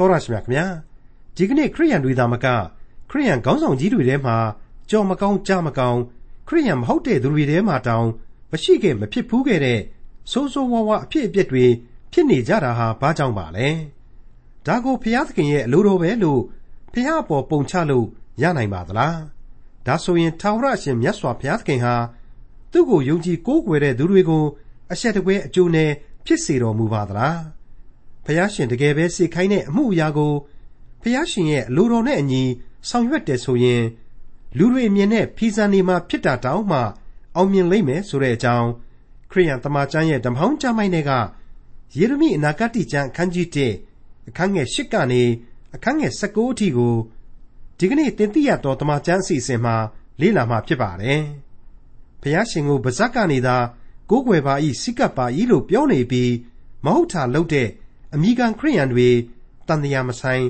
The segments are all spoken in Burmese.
တော်ရရှိမြခင်ဗျာဒီကနေ့ခရိယန်တွေသာမကခရိယန်ခေါင်းဆောင်ကြီးတွေထဲမှာကြော်မကောင်းကြားမကောင်းခရိယန်မဟုတ်တဲ့သူတွေထဲမှာတောင်မရှိခဲ့မဖြစ်ဘူးခဲ့တဲ့စိုးစိုးဝါးဝါအဖြစ်အပျက်တွေဖြစ်နေကြတာဟာဘာကြောင့်ပါလဲဒါကိုဘုရားသခင်ရဲ့အလိုတော်ပဲလို့ဘုရားပေါ်ပုံချလို့ရနိုင်ပါသလားဒါဆိုရင်ထာဝရရှင်မြတ်စွာဘုရားသခင်ဟာသူ့ကိုယုံကြည်ကိုးကွယ်တဲ့သူတွေကိုအဆက်တကွဲအကျိုးနဲ့ဖြစ်စေတော်မူပါသလား ဖះရှင်တကယ်ပဲစေခိုင်းတဲ့အမှုအရာကိုဖះရှင်ရဲ့အလိုတော်နဲ့အညီဆောင်ရွက်တယ်ဆိုရင်လူတွေမြင်တဲ့ဖီဇန်နေမှာဖြစ်တာတောင်မှ အောင်မြင်လိမ့်မယ်ဆိုတဲ့အကြောင်းခရိယန်တမန်ကျမ်းရဲ့ဓမ္မဟောင်းကျမ်းပိုင်းတွေကယေရမိအနာဂတ်ကျမ်းအခန်းကြီး1အခန်းငယ်8ကနေအခန်းငယ်19အထိကိုဒီကနေ့တင်ပြရတော့တမန်ကျမ်းအစီအစဉ်မှာလေ့လာမှာဖြစ်ပါတယ်။ဖះရှင်ကိုဗဇက်ကနေသာကိုးကွယ်ပါ၏စိကပ်ပါ၏လို့ပြောနေပြီးမဟုတ်တာလုပ်တဲ့ အမိခံခရိယန်တွေတန်တရားမဆိုင်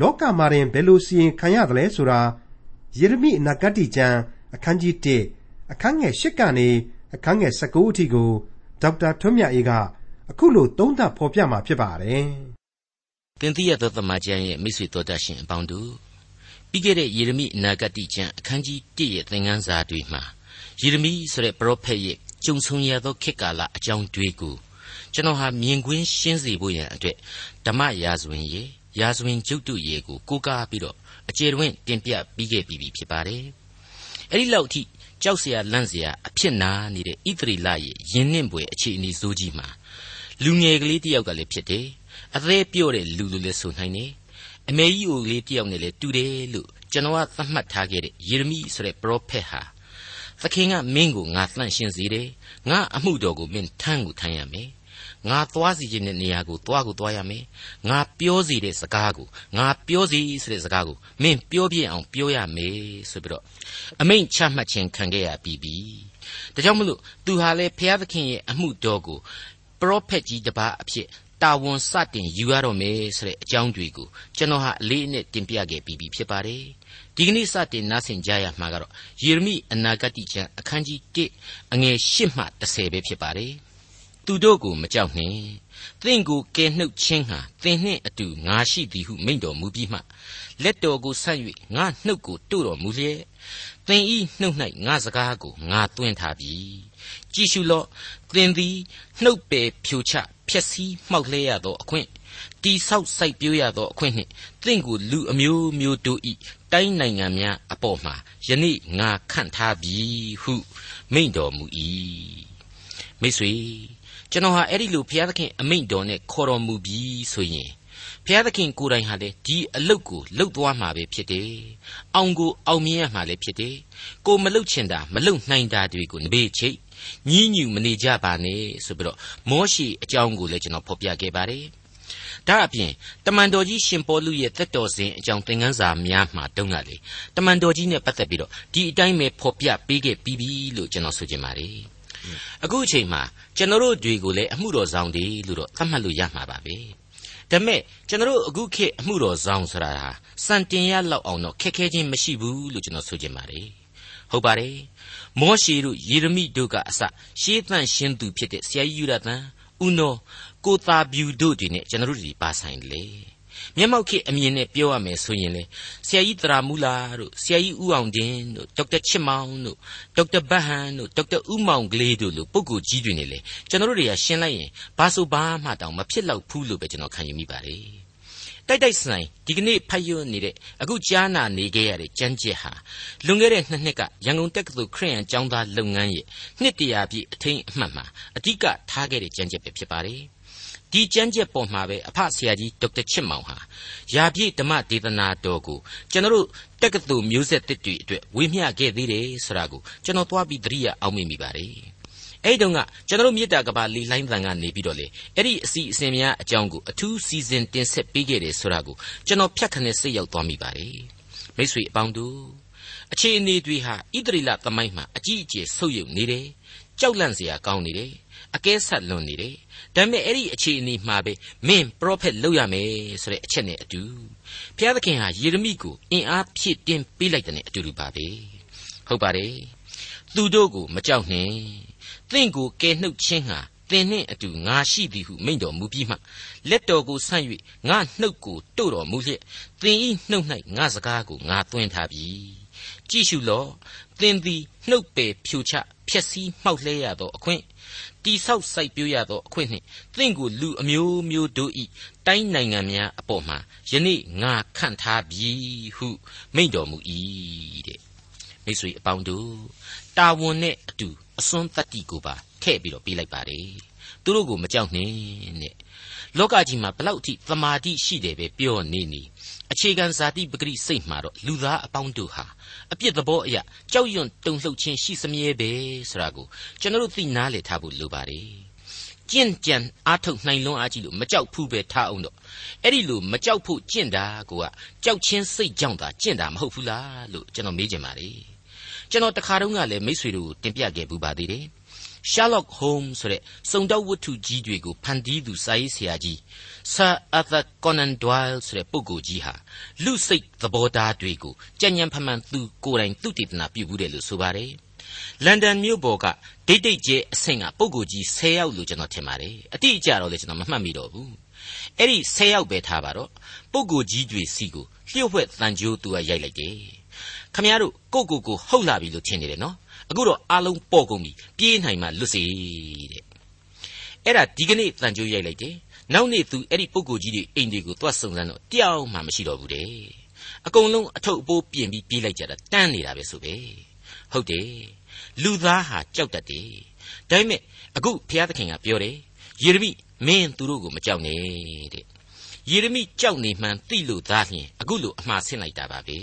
လောကမှာတင်ဘယ်လိုစီရင်ခံရသလဲဆိုတာယေရမိအနာဂတ်ကျမ်းအခန်းကြီး1အခန်းငယ်8ကနေအခန်းငယ်19အထိကိုဒေါက်တာထွန်းမြတ်အေးကအခုလိုသုံးသပ်ဖော်ပြมาဖြစ်ပါတယ်။တင်တိရသောသမကျမ်းရဲ့မိတ်ဆွေတော်တတ်ရှင်အပေါင်းတို့ပြီးခဲ့တဲ့ယေရမိအနာဂတ်ကျမ်းအခန်းကြီး1ရဲ့သင်ခန်းစာတွေမှာယေရမိဆိုတဲ့ပရောဖက်ရဲ့ကြုံဆုံရသောခေတ်ကာလအကြောင်းတွေကို ကျွန်တော်ဟာမြင်ကွင်းရှင်းစေဖို့ရန်အတွက်ဓမ္မရာဇဝင်ရေရာဇဝင်ကျုပ်တုရေကိုကိုးကားပြီးတော့အကျေတွင်တင်ပြပြီးခဲ့ပြီးဖြစ်ပါတယ်။အဲဒီလောက်အထိကြောက်เสียလန့်เสียအဖြစ်နာနေတဲ့ဣသရီလရဲ့ယဉ်နှင့်ပွေအခြေအနေဆိုးကြီးမှာလူငယ်ကလေးတယောက်ကလည်းဖြစ်တယ်။အသေးပြော့တဲ့လူလိုလည်းဆိုနိုင်တယ်။အမေကြီးအိုကလေးတယောက်နဲ့လည်းတူတယ်လို့ကျွန်တော်ကသတ်မှတ်ထားခဲ့တဲ့ယေရမိဆိုတဲ့ပရောဖက်ဟာသခင်ကမင်းကိုငါသန့်ရှင်းစေတယ်ငါအမှုတော်ကိုမင်းထမ်းကိုထမ်းရမယ် ငါသွားစီခြင်းတဲ့နေရာကိုသွားကိုသွားရမယ်ငါပြောစီတဲ့စကားကိုငါပြောစီဆိုတဲ့စကားကိုမင်းပြောပြအောင်ပြောရမယ်ဆိုပြီးတော့အမိန့်ချမှတ်ခြင်းခံခဲ့ရပြီးပြီဒါကြောင့်မလို့သူဟာလေဘုရားသခင်ရဲ့အမှုတော်ကိုပရောဖက်ကြီးတစ်ပါးအဖြစ်တာဝန်စတင်ယူရတော့မယ်ဆိုတဲ့အကြောင်းတွေကိုကျွန်တော်ဟာအလေးအနက်တင်ပြခဲ့ပြီးပြီဖြစ်ပါတယ်ဒီကနေ့စတင်နားဆင်ကြရမှာကတော့ယေရမိအနာဂတ်ကျမ်းအခန်းကြီး1အငယ်8မှ10ပဲဖြစ်ပါတယ် သူတို့ကိုမကြောက်နှင့်သင်ကိုကယ်နှုတ်ခြင်းဟာသင်နှင့်အတူငါရှိသည်ဟုမိန့်တော်မူပြီးမှလက်တော်ကိုဆက်၍ငါနှုတ်ကိုတို့တော်မူလျက်သင်ဤနှုတ်၌ငါစကားကိုငါသွင်းထားပြီကြည်ရှုလော့သင်သည်နှုတ်ပယ်ဖြိုချဖျက်ဆီးမှောက်လဲရသောအခွင့်တိဆောက်စိုက်ပျိုးရသောအခွင့်နှင့်သင်ကိုလူအမျိုးမျိုးတို့ဤတိုင်းနိုင်ငံများအပေါ်မှာယနေ့ငါခန့်ထားပြီဟုမိန့်တော်မူ၏မိတ်ဆွေ ကျွန်တော်ဟာအဲ့ဒီလိုဘုရားသခင်အမိန့်တော်နဲ့ခေါ်တော်မူပြီဆိုရင်ဘုရားသခင်ကိုယ်တိုင်ဟာလေဒီအလုတ်ကိုလှုပ်သွားမှာပဲဖြစ်တယ်။အောင်ကိုအောင်မြင်ရမှာလည်းဖြစ်တယ်။ကိုမလှုပ်ချင်တာမလှုပ်နိုင်တာတွေကိုနဘေးချိတ်ညီးညူမနေကြပါနဲ့ဆိုပြီးတော့မောရှိအကြောင်းကိုလည်းကျွန်တော်ဖော်ပြခဲ့ပါတယ်။ဒါအပြင်တမန်တော်ကြီးရှင်ပေါလုရဲ့သက်တော်စဉ်အကြောင်းသင်ခန်းစာများမှာတုန်းကလေတမန်တော်ကြီးနဲ့ပတ်သက်ပြီးတော့ဒီအတိုင်းပဲဖော်ပြပေးခဲ့ပြီးပြီလို့ကျွန်တော်ဆိုချင်ပါတယ်။ အခုအချိန်မှာကျွန်တော်တို့တွေကိုလည်းအမှုတော်ဆောင်တွေလို့တော့သတ်မှတ်လို့ရမှာပါပဲဒါမဲ့ကျွန်တော်တို့အခုခေတ်အမှုတော်ဆောင်ဆိုတာဟာစံတင်ရလောက်အောင်တော့ခက်ခဲချင်းမရှိဘူးလို့ကျွန်တော်ဆိုချင်ပါတယ်ဟုတ်ပါတယ်မောရှေတို့ယေရမိတို့ကအစရှေးသန့်ရှင်းသူဖြစ်တဲ့ဆရာကြီးယူရတန်ဥနောကိုသာဗျူတို့တွေနဲ့ကျွန်တော်တို့ဒီပါဆိုင်တယ် မျက်မှောက်ခေအမြင်နဲ့ပြောရမယ်ဆိုရင်လေဆရာကြီးတရာမူလာတို့ဆရာကြီးဦးအောင်တင်တို့ဒေါက်တာချစ်မောင်တို့ဒေါက်တာဘတ်ဟန်တို့ဒေါက်တာဦးမောင်ကလေးတို့လိုပုဂ္ဂိုလ်ကြီးတွေနေလေကျွန်တော်တို့တွေကရှင်းလိုက်ရင်ဘာဆိုဘာမှတောင်မဖြစ်တော့ဘူးလို့ပဲကျွန်တော်ခံယူမိပါတယ်တိုက်တိုက်ဆိုင်ဒီကနေ့ဖတ်ရနေတဲ့အခုကြားနာနေခဲ့ရတဲ့ကြမ်းကြက်ဟာလွန်ခဲ့တဲ့နှစ်နှစ်ကရန်ကုန်တက္ကသိုလ်ခရစ်ယာန်ကျောင်းသားလုပ်ငန်းရဲ့နှစ်တရာပြည့်အထိမ်းအမှတ်မှာအဓိကထားခဲ့တဲ့ကြမ်းကြက်ပဲဖြစ်ပါတယ် ဒီကြမ်းကြက်ပေါ်မှာပဲအဖဆရာကြီးဒေါက်တာချစ်မောင်ဟာယာပြည့်ဓမ္မဒေသနာတော်ကိုကျွန်တော်တို့တက္ကသိုလ်မျိုးဆက်တစ်တွေအတွက်ဝေမျှခဲ့သေးတယ်ဆိုတာကိုကျွန်တော်သွားပြီးသတိရအောင်မိမိပါတယ်အဲ့တုန်းကကျွန်တော်တို့မြေတာကဘာလီလိုင်းတန်ကနေပြီးတော့လေအဲ့ဒီအစီအစဉ်များအကြောင်းကိုအထူးစီစဉ်တင်ဆက်ပေးခဲ့တယ်ဆိုတာကိုကျွန်တော်ဖြတ်ခနဲ့စိတ်ရောက်သွားမိပါတယ်မိတ်ဆွေအပေါင်းတို့အခြေအနေတွေဟာဣသရေလသမိုင်းမှာအကြီးအကျယ်ဆုပ်ယုပ်နေတယ်ကြောက်လန့်စရာကောင်းနေတယ် အကဲဆက်လွန်နေတယ်ဒါပေမဲ့အဲ့ဒီအခြေအနေမှာပဲမင်းပရောဖက်လုပ်ရမယ်ဆိုတဲ့အချက်နဲ့အတူဘုရားသခင်ဟာယေရမိကိုအင်အားဖြည့်တင်းပေးလိုက်တဲ့အတူတူပါပဲဟုတ်ပါတယ်သူတို့ကိုမကြောက်နှင့်သင်ကိုကယ်နှုတ်ခြင်းဟာသင်နှင့်အတူငါရှိသည်ဟုမိန့်တော်မူပြီးမှလက်တော်ကိုဆန့်၍ငါနှုတ်ကိုတို့တော်မူလျက်သင်ဤနှုတ်၌ငါစကားကိုငါသွင်းထားပြီကြည့်ရှုလော့သင်သည်နှုတ်ပယ်ဖြိုချဖျက်ဆီးမှောက်လှဲရသောအခွင့် တိဆောက်စိုက်ပျိုးရသောအခွင့်နှင့်သင်ကိုလူအမျိုးမျိုးတို့ဤတိုင်းနိုင်ငံများအပေါ်မှာယနေ့ငါခန့်ထားပြီဟုမိန့်တော်မူ၏တဲ့မိတ်ဆွေအပေါင်းတို့တာဝန်နဲ့အတူအစွန်းတတ္တိကိုပါထည့်ပြီးတော့ပြေးလိုက်ပါတယ်သူတို့ကိုမကြောက်နဲ့တဲ့လောကကြီးမှာဘလောက်အထိသမာဓိရှိတယ်ပဲပြောနေနေအခြေခံဇာတိပဂရိစိတ်မှာတော့လူသားအပေါင်းတို့ဟာ အပြစ်သဘောအရာကြောက်ရွံ့တုန်လှုပ်ခြင်းရှိစမြဲပဲဆိုတာကိုကျွန်တော်တို့သိနားလည်ထားဖို့လိုပါတယ်ကျင့်ကြံအားထုတ်နိုင်လွန်းအားကြီးလို့မကြောက်ဘူးပဲထားအောင်တော့အဲ့ဒီလိုမကြောက်ဖို့ကျင့်တာကိုကကြောက်ချင်းစိတ်ကြောင့်သာကျင့်တာမဟုတ်ဘူးလားလို့ကျွန်တော်မေးချင်ပါတယ်ကျွန်တော်တခါတုန်းကလည်းမိษွေတို့တင်ပြခဲ့ပူပါသေးတယ် Sherlock Holmes ဆိုတဲ့စုံတောက်ဝတ္ထုကြီးတွေကိုဖန်တီးသူစာရေးဆရာကြီး Sir Arthur Conan Doyle ဆိုတဲ့ပုဂ္ဂိုလ်ကြီးဟာလူစိတ်သဘောထားတွေကိုကြံ့ကြံ့ဖမှန်သူကိုယ်တိုင်သူတည်တနာပြုဘူးတယ်လို့ဆိုပါတယ်။လန်ဒန်မြို့ပေါ်ကဒိတ်ဒိတ်ကျဲအဆင့်ကပုဂ္ဂိုလ်ကြီး10ယောက်လို့ကျွန်တော်ထင်ပါတယ်။အတိအကျတော့လေကျွန်တော်မမှတ်မိတော့ဘူး။အဲ့ဒီ10ယောက်ပဲထားပါတော့ပုဂ္ဂိုလ်ကြီးတွေစီကိုလျှို့ဝှက်တန်ကြိုးသူကရိုက်လိုက်တယ်။ခမည်းတော်ကိုကိုကိုဟုတ်လာပြီလို့ထင်နေတယ်နော်အခုတော့အားလုံးပေါ်ကုန်ပြီပြေးနိုင်မှလွတ်စေတဲ့အဲ့ဒါဒီကနေ့တန်ကြိုးရိုက်လိုက်တယ် နောက်နေ့သူအဲ့ဒီပုဂ္ဂိုလ်ကြီးတွေအိမ်တွေကိုသွားစုံစမ်းတော့တယောက်မှမရှိတော့ဘူးတဲ့အကုန်လုံးအထုပ်အပိုးပြင်ပြီးပြေးလိုက်ကြတာတန်းနေတာပဲဆိုပဲဟုတ်တယ်လူသားဟာကြောက်တတ်တယ်ဒါပေမဲ့အခုဘုရားသခင်ကပြောတယ်ယေရမိမင်းသူတို့ကိုမကြောက်နဲ့တဲ့ယေရမိကြောက်နေမှန်းသိလို့သားလျင်အခုလိုအမှားဆင့်လိုက်တာပါပဲ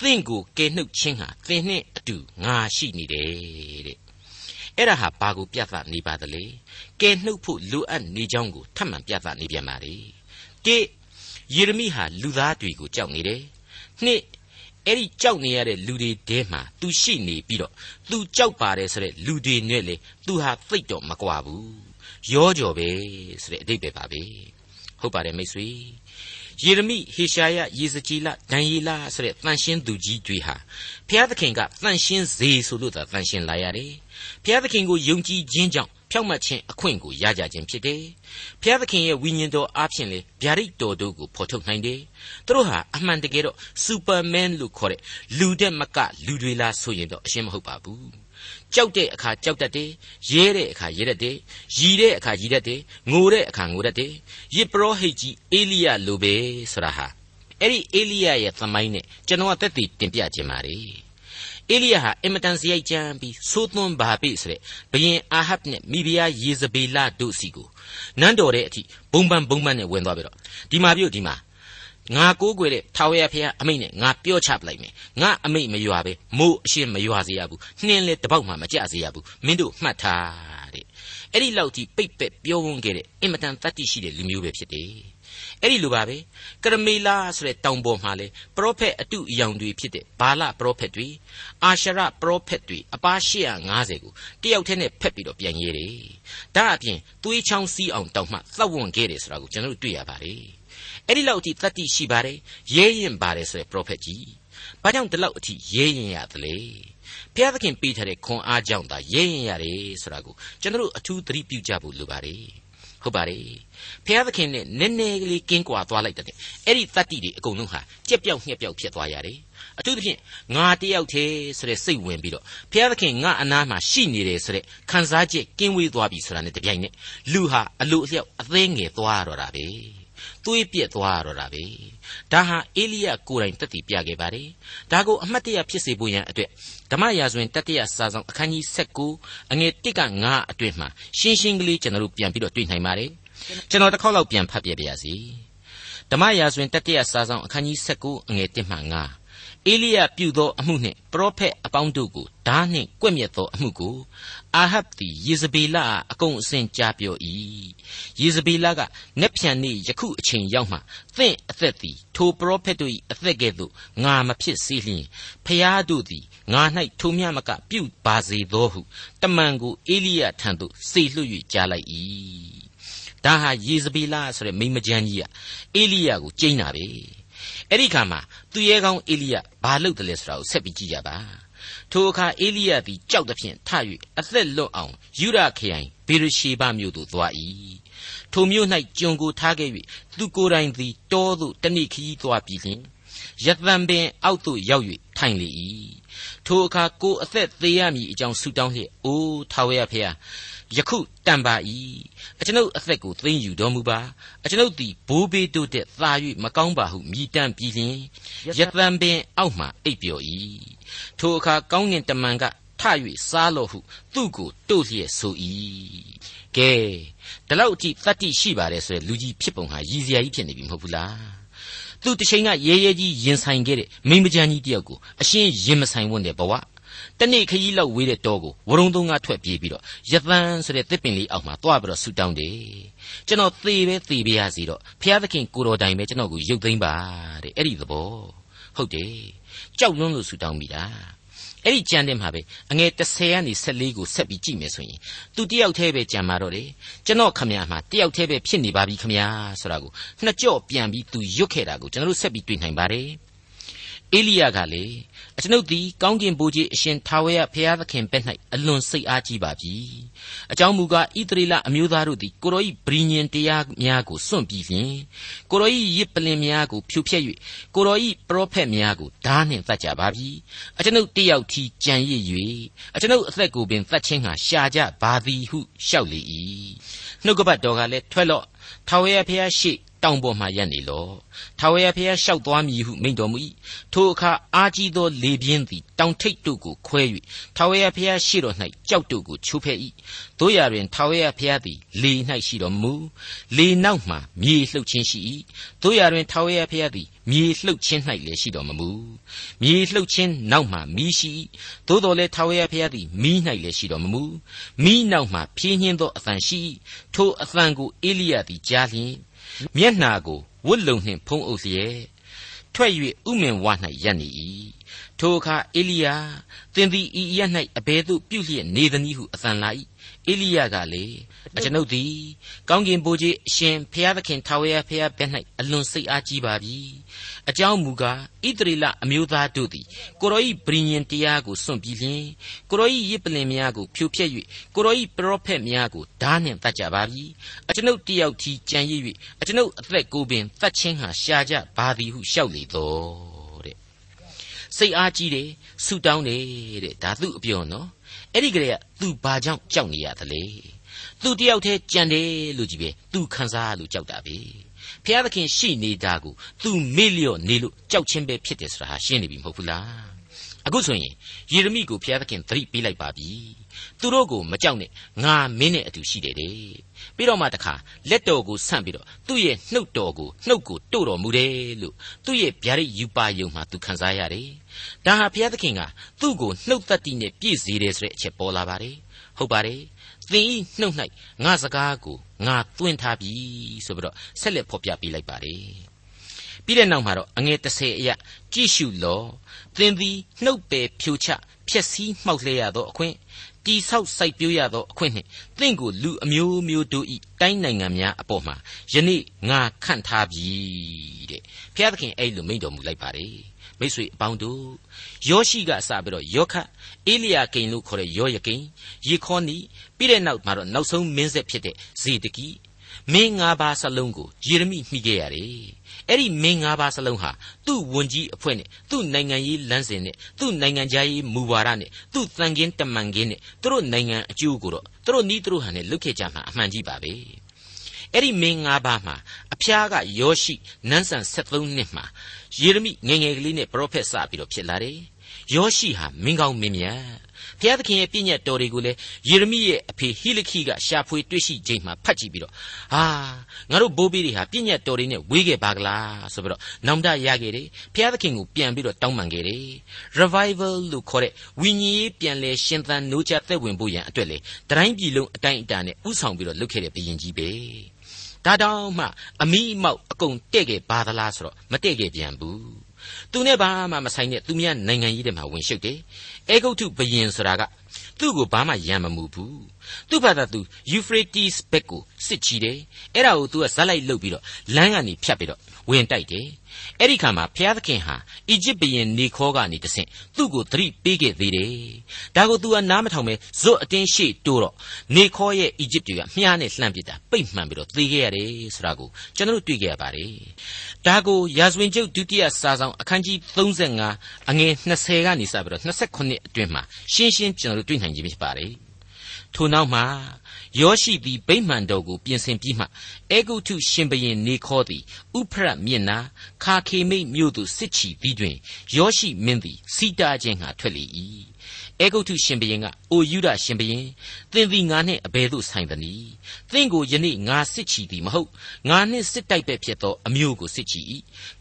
သင်ကိုကယ်နှုတ်ခြင်းဟာသင်နဲ့အတူငါရှိနေတယ်တဲ့ အဲ့ဒါဟာဘာကိုပြသနေပါသလဲကဲနှုတ်ဖို့လိုအပ်နေကြောင်းကိုထပ်မံပြသနေပြန်ပါလေကေယေရမိဟာလူသားတွေကိုကြောက်နေတယ်နှစ်အဲ့ဒီကြောက်နေရတဲ့လူတွေတဲမှာသူရှိနေပြီးတော့သူကြောက်ပါတယ်ဆိုတဲ့လူတွေနဲ့လေသူဟာသိတော့မကွာဘူးရောကြော်ပဲဆိုတဲ့အတိတ်ပဲပါပဲဟုတ်ပါတယ်မိတ်ဆွေယေရမိဟေရှာယယေဇကြီးလဒံယေလဆိုတဲ့တန်ရှင်းသူကြီးတွေဟာဘုရားသခင်ကတန်ရှင်းစေဆိုလို့သာတန်ရှင်းလာရတယ် ဘုရားသခင်ကိုယုံကြည်ခြင်းကြောင့်ဖြောက်မှတ်ခြင်းအခွင့်ကိုရကြခြင်းဖြစ်တယ်။ဘုရားသခင်ရဲ့ဝိညာဉ်တော်အားဖြင့်လေဗျာဒိတ်တော်တို့ကိုဖော်ထုတ်နိုင်တယ်။သူတို့ဟာအမှန်တကယ်တော့စူပါမန်လို့ခေါ်တဲ့လူတဲ့မကလူတွေလားဆိုရင်တော့အရှင်းမဟုတ်ပါဘူး။ကြောက်တဲ့အခါကြောက်တတ်တယ်။ရဲတဲ့အခါရဲတတ်တယ်။ရီတဲ့အခါရီတတ်တယ်။ငိုတဲ့အခါငိုတတ်တယ်။ယစ်ပရောဟိတ်ကြီးအေလိယလိုပဲဆိုတာဟာအဲ့ဒီအေလိယရဲ့သမိုင်းနဲ့ကျွန်တော်ကသက်သေတင်ပြခြင်းပါလေ။ အေလိယဟာအင်မတန်စရိုက်ကြမ်းပြီးသိုးသွန်းပါပိဆိုတဲ့ဘယင်အာဟပ်နဲ့မိဖုရားယေဇဗေလတို့စီကိုနန်းတော်တဲ့အထိဘုံပန်းဘုံပန်းနဲ့ဝင်သွားပြီတော့ဒီမှာပြုတ်ဒီမှာငါကိုးကွယ်တဲ့ထာဝရဘုရားအမိန့်နဲ့ငါပြောချပလိုက်မယ်ငါအမိန့်မရွာပဲမိုးအရှင်းမရွာစေရဘူးနှင်းလဲတပေါက်မှမကြစေရဘူးမင်းတို့မှတ်ထားတဲ့အဲ့ဒီလောက်ထိပိတ်ပက်ပြောဝန်းခဲ့တဲ့အင်မတန်တတ်သိရှိတဲ့လူမျိုးပဲဖြစ်တယ် အဲ့ဒီလိုပါပဲကရမေလာဆိုတဲ့တောင်ပေါ်မှာလေပရောဖက်အတုအယောင်တွေဖြစ်တဲ့ဘာလပရောဖက်တွေအာရှရပရောဖက်တွေအပါ850ကိုတယောက်တည်းနဲ့ဖက်ပြီးတော့ပြန်ရေးတယ်ဒါအပြင်သွေးချောင်းစီးအောင်တောင်မှသတ်ဝင်ခဲ့တယ်ဆိုတာကိုကျွန်တော်တို့တွေ့ရပါတယ်အဲ့ဒီလောက်အထိတတ်သိရှိပါတယ်ရဲရင်ပါတယ်ဆိုတဲ့ပရောဖက်ကြီးဘာကြောင့်ဒီလောက်အထိရဲရင်ရသလဲဘုရားသခင်ပေးထားတဲ့ခွန်အားကြောင့်သာရဲရင်ရတယ်ဆိုတာကိုကျွန်တော်တို့အထူးသတိပြုကြဖို့လိုပါတယ် ဟုတ်ပါတယ်ဖျားသခင်နဲ့နည်းနည်းကလေးကင်းကွာသွားလိုက်တဲ့အဲ့ဒီတတ္တိတွေအကုန်လုံးဟာကြက်ပြောက်ညှက်ပြောက်ဖြစ်သွားရတယ်အထူးသဖြင့်ငါတယောက်တည်းဆိုတဲ့စိတ်ဝင်ပြီးတော့ဖျားသခင်ငါအနားမှာရှိနေတယ်ဆိုတဲ့ခံစားချက်ကင်းဝေးသွားပြီဆိုတာနဲ့တပြိုင်နက်လူဟာအလိုအလျောက်အသေးငယ်သွားတော့တာပဲသွေးပြက်သွားတော့တာပဲဒါဟာအေလိယကိုယ်တိုင်တက်တည်ပြခဲ့ပါတယ်ဒါကိုအမှတ်တရဖြစ်စေဖို့ရန်အတွက် ဓမ္မရာဇဝင်တတိယစာဆောင်အခန်းကြီး19အငယ်1က9အတွင်မှာရှင်းရှင်းကလေးကျွန်တော်တို့ပြန်ပြီးတော့တွေ့နိုင်ပါတယ်ကျွန်တော်တစ်ခေါက်လောက်ပြန်ဖတ်ပြပါရစေဓမ္မရာဇဝင်တတိယစာဆောင်အခန်းကြီး19အငယ်1မှ9 အေလိယပြုသောအမှုနှင့်ပရောဖက်အပေါင်းတို့ကိုဓာနှင့်ကွက်မြက်သောအမှုကိုအာဟပ်သည်ယေဇဗေလအားအကုန်အစင်ကြားပြော၏ယေဇဗေလကနက်ဖြန်နေ့ယခုအချိန်ရောက်မှသင့်အသက်သည်ထိုပရောဖက်တို့၏အသက်ကဲ့သို့ငါမဖြစ်စေလျင်ဖျားတို့သည်ငါ၌ထိုမြမကပြုပါစေသောဟုတမန်ကိုအေလိယထံသို့စေလွှတ်၍ကြားလိုက်၏ဒါဟာယေဇဗေလဆိုတဲ့မိမကျန်းကြီးကအေလိယကိုကျိန်းတာပဲ အဲ့ဒီခါမှာသူရဲကောင်းအေလိယဘာလုပ်တယ်လဲဆိုတာကိုဆက်ပြီးကြည့်ကြပါထိုအခါအေလိယသည်ကြောက်သဖြင့်ထ၍အသက်လွတ်အောင်ယူရခရိုင်ဗဘေရရှေဘမြို့သို့သွား၏ထိုမြို့၌ကျွန်ကိုထားခဲ့၍သူကိုယ်တိုင်သည်တောသို့တဏိခီးသွားပြီးလျှင်ယသံပင်အောက်သို့ရောက်၍ထိုင်လေ၏ထိုအခါကိုအသက်သေးရမည်အကြောင်းဆုတောင်းလျက်အိုးထာဝရဖျား ယခုတန်ပါ၏အကျွန်ုပ်အသက်ကိုသိမ့်ယူတော်မူပါအကျွန်ုပ်သည်ဘိုးဘေးတို့တဲ့သာ၍မကောင်းပါဟုမြည်တမ်းပြီးလျှင်ယသံပင်အောက်မှအိပ်ပျော်၏ထိုအခါကောင်းကင်တမန်ကထ၍စားလော့ဟုသူ့ကိုတို့လျက်ဆို၏ကဲဒီလောက်အထိတတ္တိရှိပါတယ်ဆိုရယ်လူကြီးဖြစ်ပုံဟာရည်စရာကြီးဖြစ်နေပြီမဟုတ်ဘူးလားသူတစ်ချိန်ကရဲရဲကြီးရင်ဆိုင်ခဲ့တဲ့မိမကြမ်းကြီးတယောက်ကိုအရှင်းရင်မဆိုင်ဝန်းတဲ့ဘဝ တနေ့ခရီးလောက်ဝေးတဲ့တောကိုဝရုံသုံးကထွက်ပြေးပြီးတော့ယသန်ဆိုတဲ့တစ်ပင်လေးအောက်မှာတွားပြီးတော့ဆူတောင်းတယ်ကျွန်တော်သေပဲသေပါရစီတော့ဘုရားသခင်ကိုတော်တိုင်ပဲကျွန်တော်ကိုရုပ်သိမ်းပါတဲ့အဲ့ဒီသဘောဟုတ်တယ်ကြောက်လွန်းလို့ဆူတောင်းမိတာအဲ့ဒီကြံတဲ့မှာပဲအငယ်30ကနေ14ကိုဆက်ပြီးကြည့်မယ်ဆိုရင်သူတယောက်တည်းပဲကြံมาတော့တယ်ကျွန်တော်ခမရမှာတယောက်တည်းပဲဖြစ်နေပါပြီခမရဆိုတာကိုနှစ်ကြော့ပြန်ပြီးသူရွတ်ခဲ့တာကိုကျွန်တော်တို့ဆက်ပြီးတွေ့နိုင်ပါတယ်အေလိယကလေ အကျွန်ုပ်သည်ကောင်းကင်ဘိုးကြီးအရှင်ထာဝရဘုရားသခင်ဘက်၌အလွန်စိတ်အားကြီးပါပြီအကြောင်းမူကားဣသရေလအမျိုးသားတို့သည်ကိုရောဤဗြိညင်တရားများကိုစွန့်ပြီးလျှင်ကိုရောဤရစ်ပလင်များကိုဖြိုဖျက်၍ကိုရောဤပရောဖက်များကိုဓာနှင့်တတ်ကြပါပြီအကျွန်ုပ်တယောက်ထီကြံရစ်၍အကျွန်ုပ်အသက်ကိုပင်တတ်ခြင်းဟာရှာကြပါသည်ဟုလျှောက်လေ၏နှုတ်ကပတ်တော်ကလည်းထွက်လော့ထာဝရဘုရားရှိ တောင်ပေါ်မှရပ်နေလော့ထာဝရဘုရားလျှောက်သွားမည်ဟုမိန့်တော်မူ၏ထိုအခါအာကြီးသောလေပြင်းသည်တောင်ထိပ်တို့ကိုခွဲ၍ထာဝရဘုရားရှေ့တော်၌ကြောက်တို့ကိုချိုးဖဲ့၏တို့ရတွင်ထာဝရဘုရားသည်လေ၌ရှိတော်မူလေနောက်မှမြေလှုပ်ခြင်းရှိ၏တို့ရတွင်ထာဝရဘုရားသည်မြေလှုပ်ခြင်း၌လည်းရှိတော်မမူမြေလှုပ်ခြင်းနောက်မှမီးရှိသို့တော်လည်းထာဝရဘုရားသည်မီး၌လည်းရှိတော်မမူမီးနောက်မှဖြင်းညင်းသောအသံရှိထိုအသံကိုအေလိယသည်ကြားလျင် မျက်နာကိုဝတ်လုံနှင့်ဖုံးအုပ်လျက်ထွက်၍ဥမင်ဝ၌ရပ်နေ၏ ထိုအခါအေလိယသင်သည်ဤရ၌အဘယ်သို့ပြုလျက်နေသနည်းဟုအသံလာ၏အေလိယကလေအကျွန်ုပ်သည်ကောင်းကင်ဘိုးကြီးအရှင်ဖျားသခင်ထာဝရဖျားဘက်၌အလွန်စိတ်အားကြီးပါပြီအကြောင်းမူကားဣသရေလအမျိုးသားတို့သည်ကိုရောဤဗြိညင်တရားကိုစွန့်ပြီးလျှင်ကိုရောဤရစ်ပလင်များကိုဖြိုဖျက်၍ကိုရောဤပရောဖက်များကိုဓာနှင့်တတ်ကြပါပြီအကျွန်ုပ်တယောက်ထီကြံရစ်၍အကျွန်ုပ်အသက်ကိုပင်တတ်ခြင်းဟာရှာကြပါသည်ဟုလျှောက်လေတော့တဲ့ စိတ်အားကြီးတယ်ဆူတောင်းတယ်တဲ့ဒါသူ့အပြောနော်အဲ့ဒီကလေးကသူဘာကြောင့်ကြောက်နေရသလဲသူတယောက်တည်းကြံတယ်လို့ကြီးပဲသူခံစားလို့ကြောက်တာပဲဖျားသခင်ရှိနေတာကိုသူမေ့လျော့နေလို့ကြောက်ချင်းပဲဖြစ်တယ်ဆိုတာဟာရှင်းနေပြီမဟုတ်ဘူးလားအခုဆိုရင်ယေရမိကိုဖျားသခင်သတိပေးလိုက်ပါပြီ သူတို့ကိုမကြောက်နဲ့ငါမင်းနဲ့အတူရှိတယ်တဲ့ပြီးတော့မှတခါလက်တော်ကိုဆန့်ပြီးတော့သူ့ရဲ့နှုတ်တော်ကိုနှုတ်ကိုတို့တော်မူတယ်လို့သူ့ရဲ့ဗျာဒိတ်ယူပါယုံမှာသူခံစားရတယ်ဒါဟာဘုရားသခင်ကသူ့ကိုနှုတ်သက်တိနဲ့ပြည့်စေတယ်ဆိုတဲ့အချက်ပေါ်လာပါတယ်ဟုတ်ပါတယ်သင်ဤနှုတ်၌ငါစကားကိုငါသွင်းထားပြီဆိုပြီးတော့ဆက်လက်ဖော်ပြပေးလိုက်ပါတယ်ပြီးတဲ့နောက်မှာတော့အငယ်30အရာကြည့်ရှုလောသင်သည်နှုတ်ပယ်ဖြိုချဖျက်ဆီးမှောက်လဲရသောအခွင့် တိဆောက်စိုက်ပျိုးရသောအခွင့်နှင့်သင်ကိုလူအမျိုးမျိုးတို့ဤတိုင်းနိုင်ငံများအပေါ်မှာယနေ့ငါခန့်ထားပြီတဲ့ဘုရားသခင်အဲ့လိုမိန့်တော်မူလိုက်ပါတယ်မိတ်ဆွေအပေါင်းတို့ယောရှိကစပြီးတော့ယောခတ်အေလိယာကိန်လို့ခေါ်တဲ့ယောယကိန်ယေခေါနီပြီးတဲ့နောက်မှာတော့နောက်ဆုံးမင်းဆက်ဖြစ်တဲ့ဇေဒကိမင်း၅ပါးစလုံးကိုယေရမိမှီခဲ့ရတယ် အဲ့ဒီမင်း၅ပါးစလုံးဟာသူ့ဝန်ကြီးအဖွဲ့နဲ့သူ့နိုင်ငံရေးလမ်းစဉ်နဲ့သူ့နိုင်ငံခြားရေးမူဝါဒနဲ့သူ့တန်ခင်းတမန်ခင်းနဲ့သူတို့နိုင်ငံအကျိုးကိုတော့သူတို့နီးသူတို့ဟန်နဲ့လွတ်ခဲ့ကြမှာအမှန်ကြီးပါပဲအဲ့ဒီမင်း၅ပါးမှာအဖျားကယောရှိနန်းဆန်73နှစ်မှာယေရမိငယ်ငယ်ကလေးနဲ့ပရောဖက်စပြီးတော့ဖြစ်လာတယ်ယောရှိဟာမင်းကောင်းမင်းမြတ် ဘုရားသခင်ရဲ့ပြည့်ညတ်တော်တွေကိုလည်းယေရမိရဲ့အဖေဟိလခိကရှာဖွေတွေ့ရှိချိန်မှာဖတ်ကြည့်ပြီးတော့ဟာငါတို့ဘိုးဘေးတွေဟာပြည့်ညတ်တော်တွေနဲ့ဝေးခဲ့ပါကလားဆိုပြီးတော့နောင်တရခဲ့တယ်ဘုရားသခင်ကိုပြန်ပြီးတော့တောင်းပန်ခဲ့တယ် revival လို့ခေါ်တဲ့ဝိညာဉ်ရေးပြန်လဲရှင်သန်နိုးချသက်ဝင်ဖို့ရန်အတွက်လေတတိုင်းပြည်လုံးအတိုင်းအတာနဲ့ဥဆောင်ပြီးတော့လုပ်ခဲ့တဲ့ဘုရင်ကြီးပဲဒါတောင်မှအမိအမောက်အကုန်တဲ့ခဲ့ပါသလားဆိုတော့မတဲ့ခဲ့ပြန်ဘူး သူနဲ့ဘာမှမဆိုင်တဲ့သူများနိုင်ငံကြီးတွေမှာဝင်ရှုပ်တယ်အဲဂုတ်ထုဘယင်ဆိုတာကသူ့ကိုဘာမှရံမမှုဘူးသူ့ဘာသာသူ Euphrates ဘက်ကိုစစ်ချီတယ်အဲ့ဒါကိုသူကဇက်လိုက်လုပ်ပြီးတော့လမ်းကနေဖြတ်ပြီးတော့ဝင်တိုက်တယ် အဲ့ဒီခါမှာဘုရားသခင်ဟာအီဂျစ်ဘုရင်နေခေါကနေတဆင့်သူ့ကိုသတိပေးခဲ့သေးတယ်ဒါကိုသူကနားမထောင်ပဲဇွတ်အတင်းရှေ့တိုးတော့နေခေါရဲ့အီဂျစ်တွေကမြားနဲ့လှမ်းပစ်တာပိတ်မှန်ပြီးတော့သေခဲ့ရတယ်ဆိုတာကိုကျွန်တော်တို့တွေ့ခဲ့ရပါတယ်ဒါကိုရာဇဝင်ကျုပ်ဒုတိယစာဆောင်အခန်းကြီး35အငယ်20ကနေစပြီးတော့29အတွင်းမှာရှင်းရှင်းကျွန်တော်တို့တွေ့နိုင်ခြင်းဖြစ်ပါတယ်ထို့နောက်မှာ ယောရှိသည်ဗိမှန်တော်ကိုပြင်ဆင်ပြီးမှအေဂုတ်ထုရှင်ဘရင်နေခေါသည်ဥဖရတ်မြင့်နာခါခေမိတ်မြို့သို့စစ်ချီပြီးတွင်ယောရှိမင်းသည်စီတာခြင်းငှာထွက်လေ၏အေဂုတ်ထုရှင်ဘရင်ကအိုယူဒရှင်ဘရင်သင်သည်ငါနှင့်အဘယ်သို့ဆိုင်သနည်းသင်ကိုယနေ့ငါစစ်ချီသည်မဟုတ်ငါနှင့်စစ်တိုက်ပဲဖြစ်သောအမျိုးကိုစစ်ချီ၏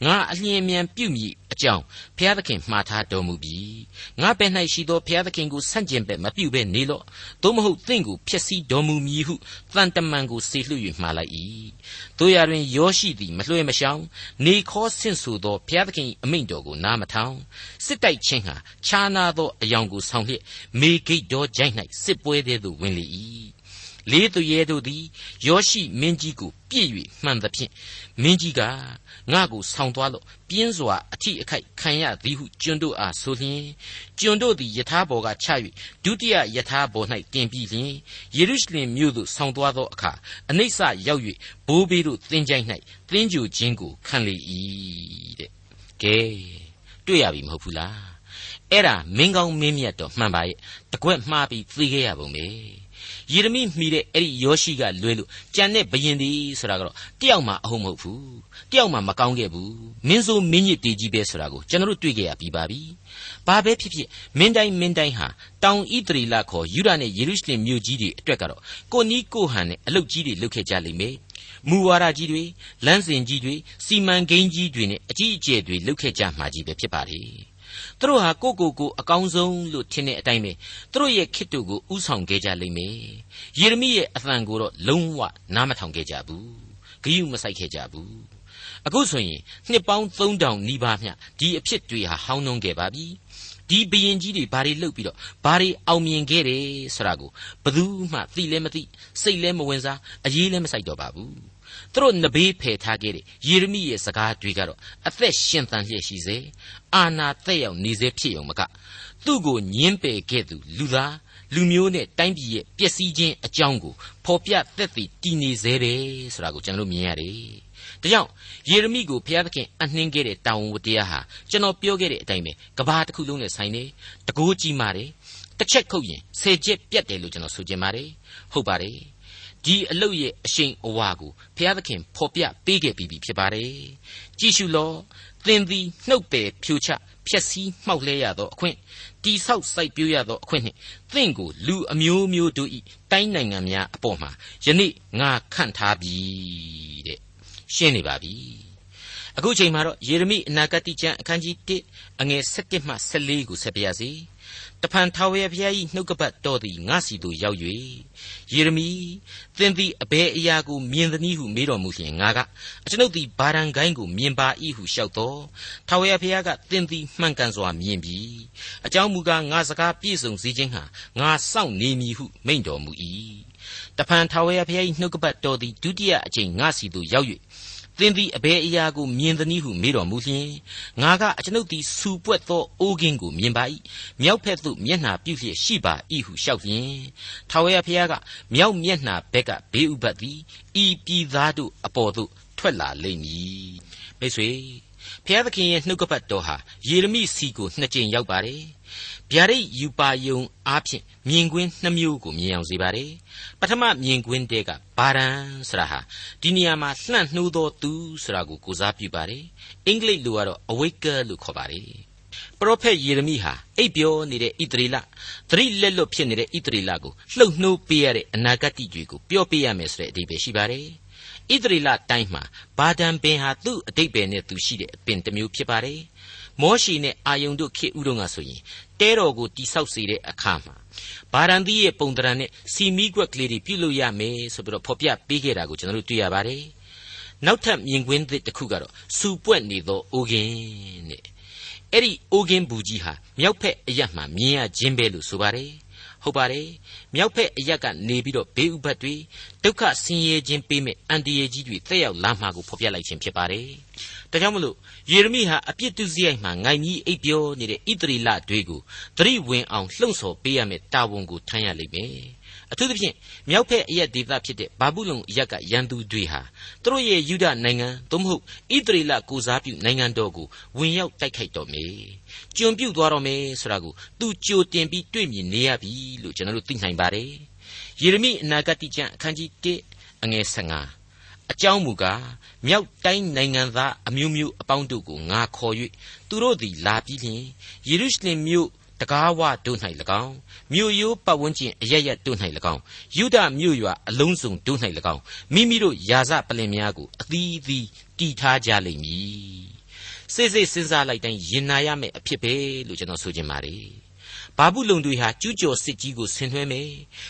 ငါအလျင်မြန်ပြုမည်အ ကြောင်းဘုရားသခင်မှားထားတော်မူပြီငါပဲ့၌ရှိသောဘုရားသခင်ကိုဆန့်ကျင်ဘက်မပြုဘဲနေလော့သို့မဟုတ်သင်ကိုဖျက်ဆီးတော်မူမည်ဟုတန်တမန်ကိုစေလွှတ်၍မှားလိုက်၏တို့ရတွင်ယောရှိသည်မလွှဲမရှောင်နေခေါ်ဆင့်ဆိုသောဘုရားသခင်အမိန့်တော်ကိုနားမထောင်စစ်တိုက်ခြင်းဟာခြားနာသောအယောင်ကိုဆောင်လျက်မေဂိတ်တော်ကြိုက်၌စစ်ပွဲသေးသို့ဝင်လေ၏ လေးသူရဲတို့သည်ယောရှိမင်းကြီးကိုပြည့်၍မှန်သဖြင့်မင်းကြီးကငါကိုဆောင်းသွားလို့ပြင်းစွာအထိအခိုက်ခံရသည်ဟုကျွန်တို့အားဆိုလျင်ကျွန်တို့သည်ယထာဘော်ကချ၍ဒုတိယယထာဘော်၌တင်ပြီးလျင်ယေရုရှလင်မြို့သို့ဆောင်းသွားသောအခါအနိစ္စရောက်၍ဘိုးဘေးတို့သင်ကြိုက်၌သင်ကြူခြင်းကိုခံလေ၏တဲ့ကဲတွေ့ရပြီမဟုတ်ဘူးလားအဲ့ဒါမင်းကောင်းမင်းမြတ်တော့မှန်ပါရဲ့တကွက်မှားပြီးသိခဲ့ရပုံပဲ ယေရမိမှီတဲ့အဲ့ဒီယောရှိကလွဲလို့ကြံတဲ့ဘယင်ဒီဆိုတာကတော့တယောက်မှအဟုတ်မဟုတ်ဘူးတယောက်မှမကောင်းခဲ့ဘူးမင်းဆိုမင်းညစ်တေကြီးပဲဆိုတာကိုကျွန်တော်တို့တွေ့ကြရပြီးပါပြီဘာပဲဖြစ်ဖြစ်မင်းတိုင်းမင်းတိုင်းဟာတောင်ဣသရီလခေါ်ယူဒနဲ့ယေရုရှလင်မြို့ကြီးတွေအတွက်ကတော့ကိုနီးကိုဟန်နဲ့အလုတ်ကြီးတွေလုပ်ခဲ့ကြလိမ့်မယ်မူဝါဒကြီးတွေလမ်းစဉ်ကြီးတွေစီမံကိန်းကြီးတွေနဲ့အကြီးအကျယ်တွေလုပ်ခဲ့ကြမှာကြီးပဲဖြစ်ပါလေ သူတို့ဟာကိုကိုကိုအကောင်းဆုံးလို့ထင်တဲ့အတိုင်းပဲသူတို့ရဲ့ခေတ္တကိုဥဆောင်ခဲ့ကြလိမ့်မယ်ယေရမိရဲ့အသံကိုတော့လုံးဝနားမထောင်ခဲ့ကြဘူးဂယုမဆိုင်ခဲ့ကြဘူးအခုဆိုရင်နှစ်ပေါင်း3000နီးပါးမြဒီအဖြစ်တွေဟာဟောင်းနှုံးခဲ့ပါပြီဒီဘရင်ကြီးတွေဘာတွေလှုပ်ပြီးတော့ဘာတွေအောင်မြင်ခဲ့တယ်ဆိုတာကိုဘယ်သူမှသိလဲမသိစိတ်လဲမဝင်စားအရေးလဲမဆိုင်တော့ပါဘူး သူတို့နဘေးဖယ်ထားခဲ့တဲ့ယေရမိရဲ့စကားတွေကတော့အသက်ရှင်သန်လျက်ရှိစေအာနာသက်ရောက်နေစေဖြစ်ုံမကသူ့ကိုညင်းပယ်ခဲ့သူလူသားလူမျိုးနဲ့တိုင်းပြည်ရဲ့ပျက်စီးခြင်းအကြောင်းကိုဖော်ပြသက်သေတည်နေစေတယ်ဆိုတာကိုကျွန်တော်မြင်ရတယ်။ဒါကြောင့်ယေရမိကိုဘုရားသခင်အနှင်းခဲ့တဲ့တာဝန်ဝတ္တရားဟာကျွန်တော်ပြောခဲ့တဲ့အတိုင်းပဲကဘာတစ်ခုလုံးနဲ့ဆိုင်နေတကိုးကြီးမာတယ်တစ်ချက်ခုတ်ရင်ဆယ်ချက်ပြတ်တယ်လို့ကျွန်တော်ဆိုချင်ပါတယ်ဟုတ်ပါတယ် ဒီအလုတ်ရဲ့အရှိန်အဝါကိုဘုရားသခင်ဖော်ပြပေးခဲ့ပြီးပြီဖြစ်ပါတယ်ကြည့်ရှုလောသင်သည်နှုတ်ပယ်ဖြိုချဖျက်ဆီးမှောက်လဲရသောအခွင့်တိဆောက်စိုက်ပျိုးရသောအခွင့်နှင့်သင်ကိုလူအမျိုးမျိုးတို့ဤတိုင်းနိုင်ငံများအပေါ်မှာယနေ့ငါခန့်ထားပြီတဲ့ရှင်းနေပါပြီအခုချိန်မှာတော့ယေရမိအနာဂတ်ကျမ်းအခန်းကြီး1အငယ်7မှ14ကိုဆက်ပြရစီ တဖန်ထာဝရဘုရား၏နှုတ်ကပတ်တော်သည်ငါစီသို့ရောက်၍ယေရမိသင်သည်အဘယ်အရာကိုမြင်သနည်းဟုမေးတော်မူလျှင်ငါကအကျွန်ုပ်သည်ဗာရန်ကိုင်းကိုမြင်ပါ၏ဟုလျှောက်တော်ထာဝရဘုရားကသင်သည်မှန်ကန်စွာမြင်ပြီအကြောင်းမူကားငါစကားပြည့်စုံစေခြင်းဟာငါစောင့်နေမည်ဟုမိန့်တော်မူ၏တဖန်ထာဝရဘုရား၏နှုတ်ကပတ်တော်သည်ဒုတိယအကြိမ်ငါစီသို့ရောက်၍ သင်သည်အဘယ်အရာကိုမြင်သနည်းဟုမေးတော်မူလျှင်ငါကအကျွန်ုပ်သည်စူပွက်သောအိုးကင်းကိုမြင်ပါ၏မြောက်ဖက်သို့မျက်နှာပြုလျက်ရှိပါ၏ဟုလျှောက်လျင်ထာဝရဘုရားကမြောက်မျက်နှာဘက်ကဘေးဥပတ်သည်ဤပြည်သားတို့အပေါ်သို့ထွက်လာလိမ့်မည်မိတ်ဆွေဘုရားသခင်ရဲ့နှုတ်ကပတ်တော်ဟာယေရမိစီကိုနှစ်ကြိမ်ရောက်ပါတယ် ဗျာဒိတ်ယူပါယုံအားဖြင့်မြင်ကွင်းနှမျိုးကိုမြင်အောင်စေပါတယ်ပထမမြင်ကွင်းတဲကဘာရန်ဆိုတာဟာဒီနေရာမှာလှန့်နှိုးသောသူဆိုတာကိုကိုစားပြုပါတယ်အင်္ဂလိပ်လိုကတော့ awaker လို့ခေါ်ပါတယ်ပရောဖက်ယေရမိဟာအိပ်ပျော်နေတဲ့ဣသရေလသတိလက်လွတ်ဖြစ်နေတဲ့ဣသရေလကိုလှုပ်နှိုးပေးရတဲ့အနာဂတ်တွေကိုပြောပြရမယ်ဆိုတဲ့အဓိပ္ပာယ်ရှိပါတယ်ဣသရေလတိုင်းမှာဘာဒံပင်ဟာသူ့အတိတ်ပဲနဲ့သူရှိတဲ့အပင်တစ်မျိုးဖြစ်ပါတယ် မောရှိနဲ့အာယုန်တို့ခေဥတုံကဆိုရင်တဲတော်ကိုတိဆောက်စေတဲ့အခါမှာဗာရန်သီရဲ့ပုံတရံနဲ့စီမီကွက်ကလေးတွေပြုလုပ်ရမယ်ဆိုပြီးတော့ဖော်ပြပေးခဲ့တာကိုကျွန်တော်တို့တွေ့ရပါတယ်နောက်ထပ်မြင်ကွင်းသစ်တစ်ခုကတော့စူပွက်နေသောအိုကင်းတဲ့အဲ့ဒီအိုကင်းဘူးကြီးဟာမြောက်ဖက်အရက်မှမြင်ရခြင်းပဲလို့ဆိုပါတယ်ဟုတ်ပါတယ်မြောက်ဖက်အရက်ကနေပြီးတော့ဘေးဥပတ်တွေဒုက္ခဆင်းရဲခြင်းပေးမဲ့အန်တရကြီးတွေတက်ရောက်လာမှာကိုဖော်ပြလိုက်ခြင်းဖြစ်ပါတယ် ဒါကြောင့်မလို့ယေရမိဟာအပြစ်ဒုစရိုက်မှာငိုင်ကြီးအိပ်ပြောနေတဲ့ဣသရီလတွေကိုသတိဝင်အောင်လှုံ့ဆော်ပေးရမယ့်တာဝန်ကိုထမ်းရလိမ့်မယ်အထူးသဖြင့်မြောက်ဖက်အရက်ဒေသဖြစ်တဲ့ဘာဘူးလုံအရက်ကရန်သူတွေဟာသူတို့ရဲ့ယူဒနိုင်ငံသို့မဟုတ်ဣသရေလကိုစားပြုနိုင်ငံတော်ကိုဝင်ရောက်တိုက်ခိုက်တော်မေကျွံပြုတ်သွားတော်မေဆိုတာကိုသူကြိုတင်ပြီးတွေ့မြင်နေရပြီလို့ကျွန်တော်တို့သိနိုင်ပါတယ်ယေရမိအနာဂတ်ကျမ်းအခန်းကြီး1အငယ်15 အကြောင်းမူကားမြောက်တိုင်းနိုင်ငံသားအမျိုးမျိုးအပေါင်းတို့ကိုငါခေါ်၍သူတို့သည်လာပြီးလျှင်ယေရုရှလင်မြို့တကားဝတို့၌၎င်းမြို့ရိုးပတ်ဝန်းကျင်အရရတို့၌၎င်းယုဒမြို့ရွာအလုံးစုံတို့၌၎င်းမိမိတို့ယာစပလင်များကိုအသီးသီးတည်ထားကြလိမ့်မည်စိတ်စိတ်စဉ်းစားလိုက်တိုင်းရင်နာရမယ့်အဖြစ်ပဲလို့ကျွန်တော်ဆိုချင်ပါတယ် ဘာဘူးလုံတွေဟာကျူးကျော်စစ်ကြီးကိုဆင်နွှဲမယ်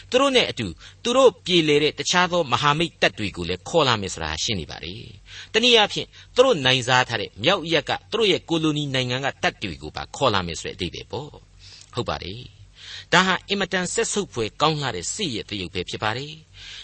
သူတို့နဲ့အတူသူတို့ပြေလေတဲ့တခြားသောမဟာမိတ်တပ်တွေကိုလည်းခေါ်လာမယ်ဆိုတာရှင်းနေပါလေတနည်းအားဖြင့်သူတို့နိုင်စားထားတဲ့မြောက်ရက်ကသူတို့ရဲ့ကိုလိုနီနိုင်ငံကတပ်တွေကိုပါခေါ်လာမယ်ဆိုတဲ့အဓိပ္ပာယ်ပေါ့ဟုတ်ပါတယ် ဒါဟာအင်မတန်ဆက်ဆုပ်ဖွယ်ကောင်းလာတဲ့စစ်ရဲ့တရုပ်ပဲဖြစ်ပါတယ်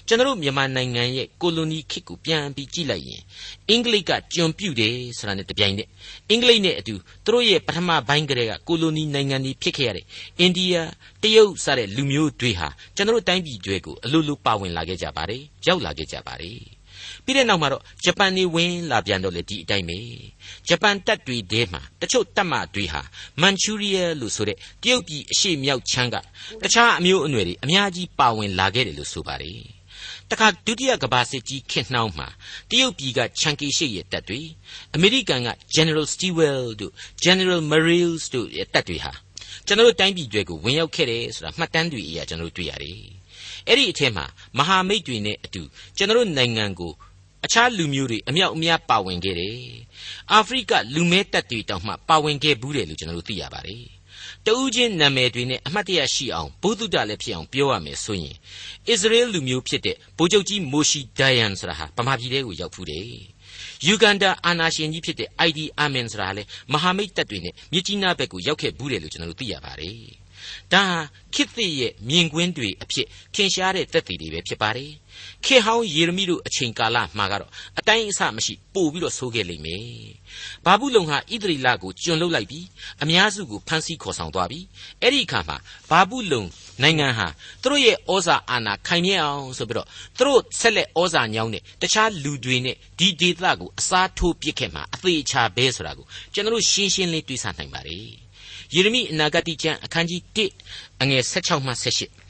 ကျွန်တော်မြန်မာနိုင်ငံရဲ့ကိုလိုနီခေတ်ကိုပြန်ပြီးကြည့်လိုက်ရင်အင်္ဂလိပ်ကကျွန်ပြုတ်တယ်ဆိုတာနဲ့တပြိုင်နက်အင်္ဂလိပ်နဲ့အတူသူတို့ရဲ့ပထမပိုင်းကတည်းကကိုလိုနီနိုင်ငံကြီးဖြစ်ခဲ့ရတဲ့အိန္ဒိယတရုတ်စတဲ့လူမျိုးတွေဟာကျွန်တော်တိုင်းပြည်တွေကိုအလိုလိုပါဝင်လာခဲ့ကြပါတယ်ရောက်လာခဲ့ကြပါတယ် ပြီးတဲ့နောက်မှာတော့ဂျပန်နေဝင်လာပြန်တော့လေဒီအတိုင်းပဲဂျပန်တပ်တွေထဲမှာတချို့တပ်မတွေဟာမန်ချူရီးယားလို့ဆိုတဲ့တရုတ်ပြည်အရှေ့မြောက်ချမ်းကတခြားအမျိုးအနွယ်တွေအများကြီးပါဝင်လာခဲ့တယ်လို့ဆိုပါတယ်တခါဒုတိယကမ္ဘာစစ်ကြီးခေတ်နှောင်းမှာတရုတ်ပြည်ကချန်ကီရှိရဲ့တပ်တွေအမေရိကန်က General Stilwell တို့ General Marines တို့ရဲ့တပ်တွေဟာကျွန်တော်တို့တိုင်းပြည်တွေကိုဝင်ရောက်ခဲ့တယ်ဆိုတာမှတ်တမ်းတွေအရာကျွန်တော်တို့တွေ့ရတယ်အဲ့ဒီအထက်မှာမဟာမိတ်တွေနဲ့အတူကျွန်တော်တို့နိုင်ငံကို အခြားလူမျိုးတွေအမြောက်အများပါဝင်ခဲ့တယ်။အာဖရိကလူမဲတပ်တွေတောင်မှပါဝင်ခဲ့ဘူးတယ်လို့ကျွန်တော်တို့သိရပါတယ်။တဦးချင်းနာမည်တွေနဲ့အမှတ်တရရှိအောင်ဘုသူတ္တလည်းဖြစ်အောင်ပြောရမယ်ဆိုရင်အစ္စရေလလူမျိုးဖြစ်တဲ့ဗိုလ်ချုပ်ကြီးမိုရှိဒိုင်ယန်ဆိုတာဟာဗမာပြည်ထဲကိုရောက်ဖူးတယ်။ယူဂန်ဒါအာနာရှင်ကြီးဖြစ်တဲ့ ID Amin ဆိုတာလည်းမဟာမိတ်တပ်တွေနဲ့မြစ်ကြီးနားဘက်ကိုရောက်ခဲ့ဘူးတယ်လို့ကျွန်တော်တို့သိရပါတယ်။ဒါဟာခေတ်သစ်ရဲ့မြင်ကွင်းတွေအဖြစ်ထင်ရှားတဲ့သက်သေတွေပဲဖြစ်ပါတယ် ခေဟောင်းယေရမိတို့အချိန်ကာလမှာကတော့အတိုင်းအဆမရှိပို့ပြီးတော့ဆိုးခဲ့လိမ့်မယ်ဘာဘူးလုံဟာဣသရီလကိုကျွန်လုတ်လိုက်ပြီးအများစုကိုဖမ်းဆီးခေါ်ဆောင်သွားပြီးအဲ့ဒီအခါမှာဘာဘူးလုံနိုင်ငံဟာသူတို့ရဲ့ဩဇာအာဏာခိုင်မြဲအောင်ဆိုပြီးတော့သူတို့ဆက်လက်ဩဇာညောင်းတဲ့တခြားလူတွေနဲ့ဒီဒေသကိုအစားထိုးပစ်ခဲ့မှာအသေးချာပဲဆိုတာကိုကျွန်တော်ရှင်းရှင်းလင်းတွေးဆနိုင်ပါတယ်ယေရမိအနာဂတိကျမ်းအခန်းကြီး1အငယ်16မှ18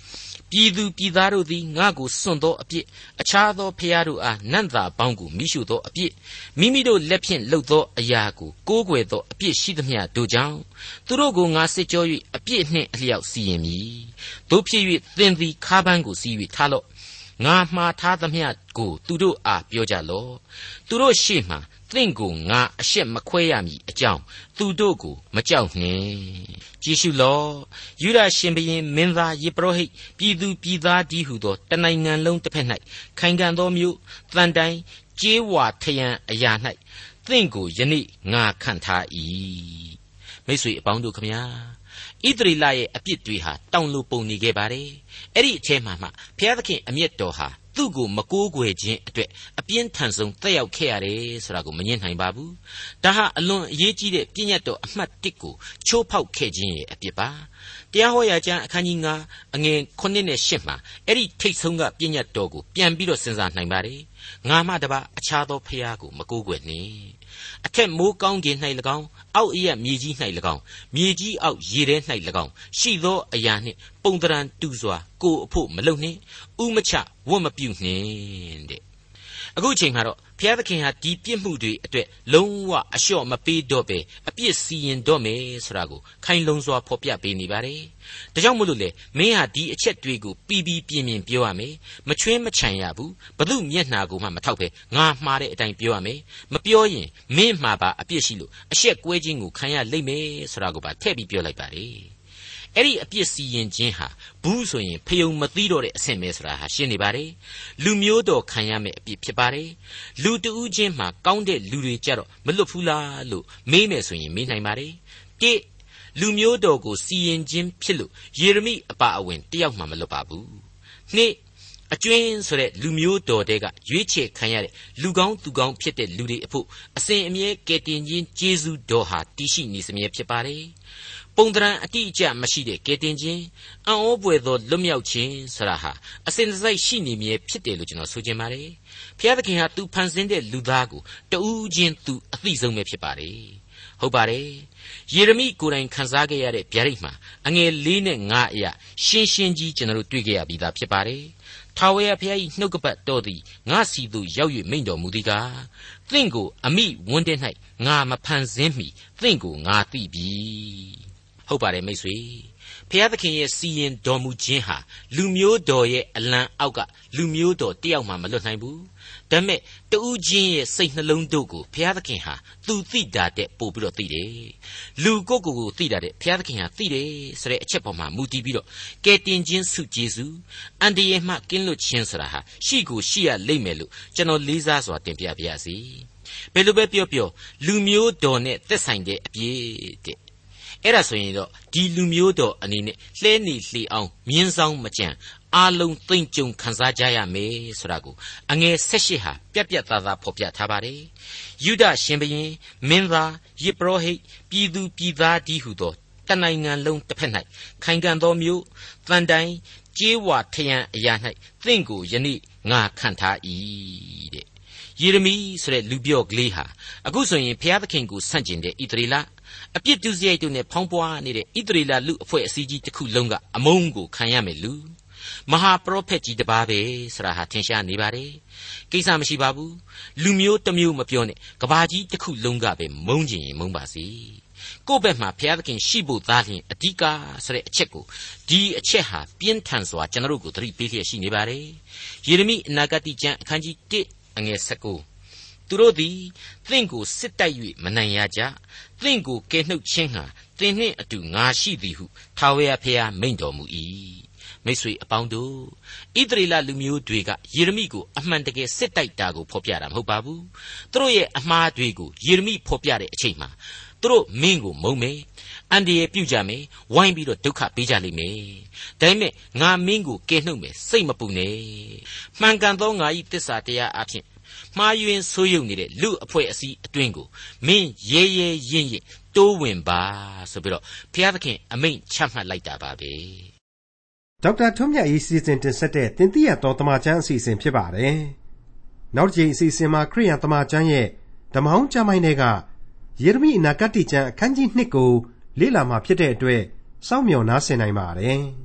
ပြည်သူပြည်သားတို့သည်ငါ့ကိုစွန့်သောအပြစ်အခြားသောဖျားတို့အားနန့်သာပေါင်းကိုမိရှုသောအပြစ်မိမိတို့လက်ဖြင့်လှုပ်သောအရာကိုကိုးကွယ်သောအပြစ်ရှိသမျှတို့ကြောင့်သူတို့ကိုငါစစ်ကြော၍အပြစ်နှင့်အလျောက်စီရင်မည်တို့ဖြစ်၍သင်သည်ခါးပန်းကိုစီး၍ထားလော့ငါမှားထားသမျှကိုသူတို့အားပြောကြလော့သူတို့ရှေ့မှ သင့်ကိုငါအရှက်မခွဲရမည်အကြောင်းသူတို့ကိုမကြောက်နှင့်ကြည့်ရှုလော့ယူဒရှင်ဘရင်မင်းသားယေပရောဟိတ်ပြည်သူပြည်သားဒီဟုသောတနိုင်ငံလုံးတစ်ဖက်၌ခိုင်ခံသောမြို့တန်တိုင်ကြေးဝါထယံအရာ၌သင့်ကိုယနေ့ငါခံထား၏မိတ်ဆွေအပေါင်းတို့ခမညာဣသရေလရဲ့အပြစ်တွေဟာတောင်လိုပုံနေခဲ့ပါတယ်အဲ့ဒီအထဲမှာမှဘုရားသခင်အမျက်တော်ဟာ သူ့ကိုမကိုးကွယ်ခြင်းအတွက်အပြင်းထန်ဆုံးတက်ရောက်ခဲ့ရတယ်ဆိုတာကိုမငြင်းနိုင်ပါဘူးဒါဟာအလွန်အရေးကြီးတဲ့ပြည့်ညတ်တော်အမှတ်1ကိုချိုးဖောက်ခဲ့ခြင်းရဲ့အပြစ်ပါတရားဟောရာကျမ်းအခန်းကြီး9အငယ်9နဲ့10မှာအဲ့ဒီထိတ်ဆုံးကပြည့်ညတ်တော်ကိုပြန်ပြီးတော့စဉ်းစားနိုင်ပါတယ်ငါမှတပါအခြားသောဖျားကိုမကိုးကွယ်နှင့် အထက်မိုးကောင်းကင်၌၎င်းအောက်အရက်မြေကြီး၌၎င်းမြေကြီးအောက်ရေထဲ၌၎င်းရှိသောအရာနှင့် ပုံတရံတူစွာကိုအဖို့မလုံနှင့်ဥမချဝတ်မပြုနှင့်တဲ့ အခုအချိန်မှာတော့ဘုရားသခင်ဟာဒီပြစ်မှုတွေအတွက်လုံးဝအလျှော့မပေးတော့ပဲအပြစ်စီရင်တော့မယ်ဆိုတာကိုခိုင်လုံစွာဖော်ပြပေးနေပါတယ်။ဒါကြောင့်မို့လို့လေမင်းဟာဒီအချက်တွေကိုပြီးပြီးပြင်းပြင်းပြောရမယ်။မချွင်းမချန်ရဘူး။ဘလို့မျက်နှာကိုမှမထောက်ပဲငါမှားတဲ့အတိုင်းပြောရမယ်။မပြောရင်မင်းမှာပါအပြစ်ရှိလို့အရှက်ကွဲခြင်းကိုခံရလိမ့်မယ်ဆိုတာကိုပါထည့်ပြီးပြောလိုက်ပါတယ်။ အဲ့ဒီအပြစ်စီရင်ခြင်းဟာဘူးဆိုရင်ဖယုံမသိတော့တဲ့အဆင့်ပဲဆိုတာဟာရှင်းနေပါတယ်လူမျိုးတော်ခံရမယ့်အပြစ်ဖြစ်ပါတယ်လူတဦးချင်းမှာကောင်းတဲ့လူတွေကြတော့မလွတ်ဘူးလားလို့မေးမယ်ဆိုရင်မေးနိုင်ပါတယ်တိလူမျိုးတော်ကိုစီရင်ခြင်းဖြစ်လို့ယေရမိအပါအဝင်တယောက်မှမလွတ်ပါဘူးနှစ်အကျွင်းဆိုတဲ့လူမျိုးတော်တဲကရွေးချယ်ခံရတဲ့လူကောင်းသူကောင်းဖြစ်တဲ့လူတွေအဖို့အစဉ်အမြဲကယ်တင်ခြင်းကျေးဇူးတော်ဟာတည်ရှိနေစမြဲဖြစ်ပါတယ် ပုံတရံအတိအကျမရှိတဲ့ကဲတင်ခြင်းအံ့ဩပွေသောလွတ်မြောက်ခြင်းဆရာဟာအစဉ်တစိုက်ရှိနေမြဲဖြစ်တယ်လို့ကျွန်တော်ဆိုချင်ပါတယ်။ဘုရားသခင်ဟာသူဖန်ဆင်းတဲ့လူသားကိုတူးချင်းသူအသိဆုံးပဲဖြစ်ပါတယ်။ဟုတ်ပါတယ်။ယေရမိကိုယ်တိုင်ခန်းစားခဲ့ရတဲ့ဗျာဒိတ်မှာအငယ်၄နဲ့၅အရာရှင်းရှင်းကြီးကျွန်တော်တို့တွေ့ခဲ့ရပြီးသားဖြစ်ပါတယ်။ထာဝရဘုရား၏နှုတ်ကပတ်တော်သည်ငါစီသို့ရောက်၍မိန့်တော်မူသည်ကားသင်ကိုအမိဝန်းတဲ့၌ငါမဖန်ဆင်းမီသင်ကိုငါသိပြီ ဟုတ်ပါတယ်မိတ်ဆွေဖျားသခင်ရဲ့စီရင်တော်မူခြင်းဟာလူမျိုးတော်ရဲ့အလံအောက်ကလူမျိုးတော်တယောက်မှမလွတ်နိုင်ဘူးဒါပေမဲ့တူးချင်းရဲ့စိတ်နှလုံးတို့ကိုဘုရားသခင်ဟာသူသိတာတဲ့ပို့ပြီးတော့သိတယ်လူကိုကိုကိုသိတာတဲ့ဘုရားသခင်ဟာသိတယ်ဆိုတဲ့အချက်ပေါ်မှာမူတည်ပြီးတော့ကဲတင်ခြင်းစုကျေစုအန်တရေမှကင်းလွတ်ခြင်းဆိုတာဟာရှိကိုရှိရလိမ့်မယ်လို့ကျွန်တော်လေးစားစွာတင်ပြပါရစေဘယ်လိုပဲပြောပြောလူမျိုးတော်နဲ့သက်ဆိုင်တဲ့အပြည့်တဲ့ အဲ့ဒါဆိုရင်တော့ဒီလူမျိုးတော်အနေနဲ့လှဲနေလှေအောင်မြင်းဆောင်မကြံအားလုံးသိမ့်ကြုံခံစားကြရမယ်ဆိုတာကိုအငယ်၁၈ဟာပြက်ပြက်သားသားဖော်ပြထားပါတယ်ယူဒရှင်ဘရင်မင်းသားယေပရောဟိတ်ပြည်သူပြည်သားဒီဟုသောတနိုင်ငံလုံးတစ်ဖက်၌ခိုင်ခံသောမျိုးတန်တိုင်ကြေးဝါထယံအရာ၌သင်ကိုယနေ့ငါခံထား၏တဲ့ ယေရမိဆိုတဲ့လူပြော့ကလေးဟာအခုဆိုရင်ဘုရားသခင်ကိုဆန့်ကျင်တဲ့ဣသရေလအပြစ်ဒုစရိုက်တို့နဲ့ဖောင်းပွားနေတဲ့ဣသရေလလူအဖွဲ့အစည်းကြီးတစ်ခုလုံးကအမုန်းကိုခံရမယ်လူမဟာပရောဖက်ကြီးတစ်ပါးပဲဆိုတာဟာထင်ရှားနေပါတယ်ကိစ္စမရှိပါဘူးလူမျိုးတစ်မျိုးမပြောနဲ့ကဘာကြီးတစ်ခုလုံးကပဲမုန်းကျင်ရင်မုန်းပါစေကိုယ့်ဘက်မှာဘုရားသခင်ရှိဖို့သားလျင်အဓိကဆိုတဲ့အချက်ကိုဒီအချက်ဟာပြင်းထန်စွာကျွန်တော်တို့ကိုသတိပေးလျက်ရှိနေပါတယ်ယေရမိအနာဂတိကျမ်းအခန်းကြီး1 အငယ်19သူတို့သည်သင်ကိုစစ်တိုက်၍မနိုင်ရကြသင်ကိုကယ်နှုတ်ခြင်းဟာသင်နှင့်အတူငါရှိသည်ဟုထာဝရဘုရားမိန့်တော်မူ၏မိတ်ဆွေအပေါင်းတို့ဣသရေလလူမျိုးတွေကယေရမိကိုအမှန်တကယ်စစ်တိုက်တာကိုဖော်ပြတာမဟုတ်ပါဘူးသူတို့ရဲ့အမှားတွေကိုယေရမိဖော်ပြတဲ့အချိန်မှာသူတို့မင်းကိုမုံမယ် အန်ဒီရဲ့ပြုတ်ကြမယ်ဝိုင်းပြီးတော့ဒုက္ခပေးကြလိမ့်မယ်ဒါပေမဲ့ငါမင်းကိုကယ်နှုတ်မယ်စိတ်မပူနဲ့မှန်ကန်သောငါ၏တစ္ဆာတရားအဖြစ်မှားယွင်းဆိုးယုတ်နေတဲ့လူအဖွဲ့အစည်းအတွင်းကိုမင်းရဲရဲရင့်ရင့်တိုးဝင်ပါဆိုပြီးတော့ဘုရားသခင်အမိန့်ချမှတ်လိုက်တာပါပဲဒေါက်တာထွန်းမြတ်ရေးစီစဉ်တင်ဆက်တဲ့တင်ပြတော်တမချန်းအစီအစဉ်ဖြစ်ပါတယ်နောက်တစ်ချိန်အစီအစဉ်မှာခရိယံတမချန်းရဲ့ဓမ္မဟောင်းကျမ်းပိုင်းတွေကယေရမိအနာဂတ်ကျမ်းအခန်းကြီး2ကို လေ့လာမှာဖြစ်တဲ့အတွက်စောင့်မျှော်နားဆင်နိုင်ပါတယ်။